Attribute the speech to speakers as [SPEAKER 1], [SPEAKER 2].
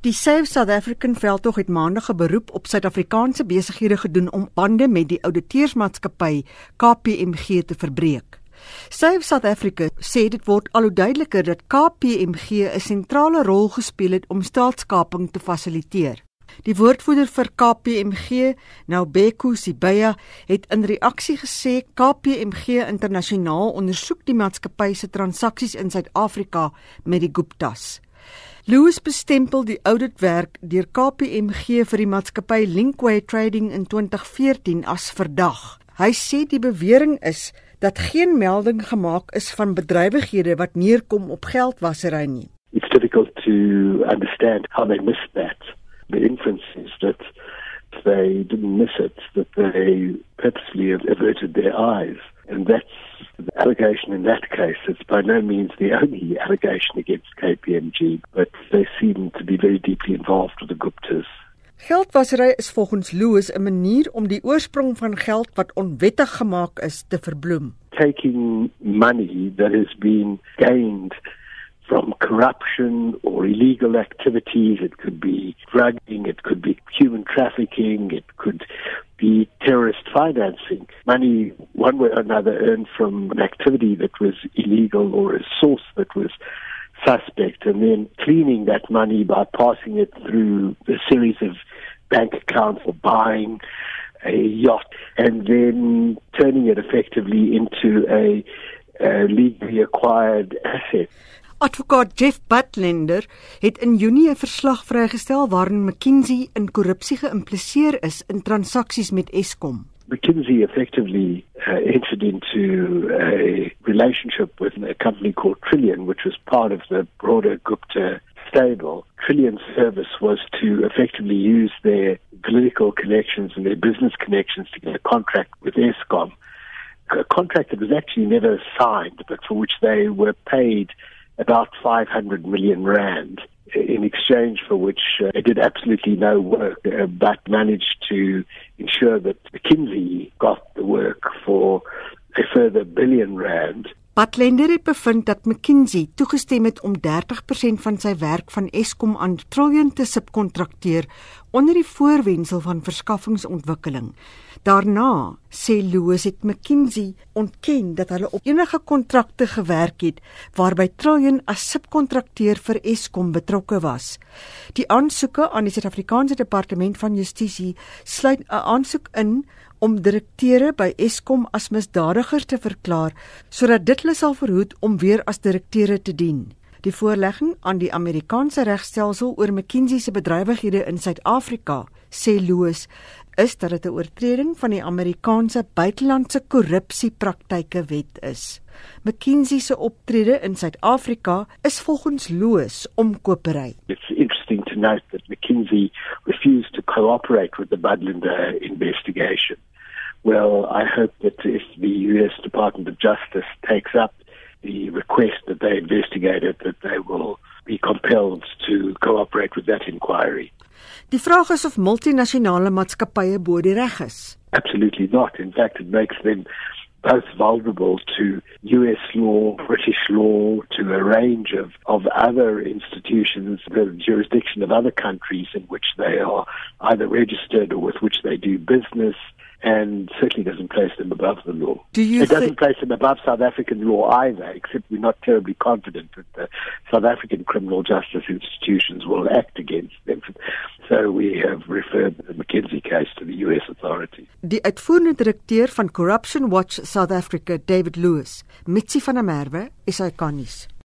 [SPEAKER 1] Die Save South African veldtog het maandag 'n beroep op Suid-Afrikaanse besighede gedoen om bande met die ouditeursmaatskappy KPMG te verbreek. Save South Africa sê dit word al hoe duideliker dat KPMG 'n sentrale rol gespeel het om staatskaping te fasiliteer. Die woordvoerder vir KPMG, Naubeko Sibeya, het in reaksie gesê KPMG internasionaal ondersoek die maatskappy se transaksies in Suid-Afrika met die Guptas. Louis bestempel die auditwerk deur KPMG vir die maatskappy Linkway Trading in 2014 as verdag. Hy sê die bewering is dat geen melding gemaak is van bedrywighede wat neerkom op geldwasery nie.
[SPEAKER 2] It's difficult to understand how they missed that. The inference is that they didn't miss it, that they purposely averted their eyes. And that's allegation in that case. It's by no means the only allegation against KPMG, but they seem to be very deeply involved with the Guptas.
[SPEAKER 1] Geldwasery is volgens Louis 'n manier om die oorsprong van geld wat onwettig gemaak is te verbloem.
[SPEAKER 2] Taking money that has been gained from corruption or illegal activities. It could be drugging, it could be human trafficking, it could be terrorist financing. Money, one way or another, earned from an activity that was illegal or a source that was suspect, and then cleaning that money by passing it through a series of bank accounts or buying a yacht and then turning it effectively into a, a legally acquired asset.
[SPEAKER 1] Advokaat Jeff Butlender het in Junie 'n verslag vrygestel waarin McKinsey in korrupsie geïmpliseer is in transaksies met Eskom.
[SPEAKER 2] McKinsey effectively uh, entered into a relationship with a company called Trillion, which was part of the broader Gupta stable. Trillion's service was to effectively use their political connections and their business connections to get a contract with Eskom. A contract that was actually never signed, but for which they were paid about 500 million rand in exchange for which uh, it did absolutely no work uh, but managed to ensure that McKinsey got the work for a further billion rand.
[SPEAKER 1] Patlender het bevind dat McKinsey toegestem het om 30% van sy werk van Eskom aan Trillion te subkontrakteer onder die voorwendsel van verskaffingsontwikkeling. Daarna, sê Loos het McKinsey ontken dat hulle op enige kontrakte gewerk het waarby Trillion as subkontrakteur vir Eskom betrokke was. Die aansoeke aan die Suid-Afrikaanse Departement van Justisie sluit 'n aansoek in om direkteure by Eskom as misdadigers te verklaar sodat dit hulle sal verhoed om weer as direkteure te dien. Die voorlegging aan die Amerikaanse regstelsel oor McKinsey se bedrywighede in Suid-Afrika, sê Loos, is dat dit 'n oortreding van die Amerikaanse buitelandse korrupsiepraktyke wet is. McKinsey se optrede in Suid-Afrika is volgens Loos omkopery.
[SPEAKER 2] It's interesting to note that McKinsey refused to cooperate with the Budlinder investigation. Well, I hope that if the U.S. Department of Justice takes up the request that they investigated, that they will be compelled to cooperate with that inquiry.
[SPEAKER 1] Die vraag is of multinasjonale maatskappye bo die reg is.
[SPEAKER 2] Absolutely not. In fact, it makes them both vulnerable to US law, British law, to a range of, of other institutions, the jurisdiction of other countries in which they are either registered or with which they do business, and certainly doesn't place them above the law.
[SPEAKER 1] Do you
[SPEAKER 2] it doesn't place them above South African law either, except we're not terribly confident that the South African criminal justice institutions will act against them. So we have referred the McKinsey case to the US authorities.
[SPEAKER 1] Die uitvoerende direkteur van Corruption Watch South Africa, David Lewis, Mitsi van der Merwe, is hy kannies.